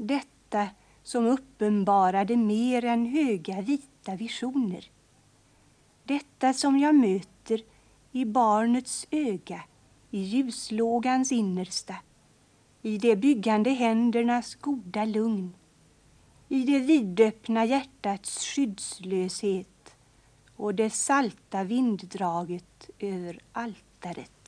Detta som uppenbarade mer än höga vita visioner. Detta som jag möter i barnets öga, i ljuslågans innersta, i de byggande händernas goda lugn, i det vidöppna hjärtats skyddslöshet och det salta vinddraget över altaret.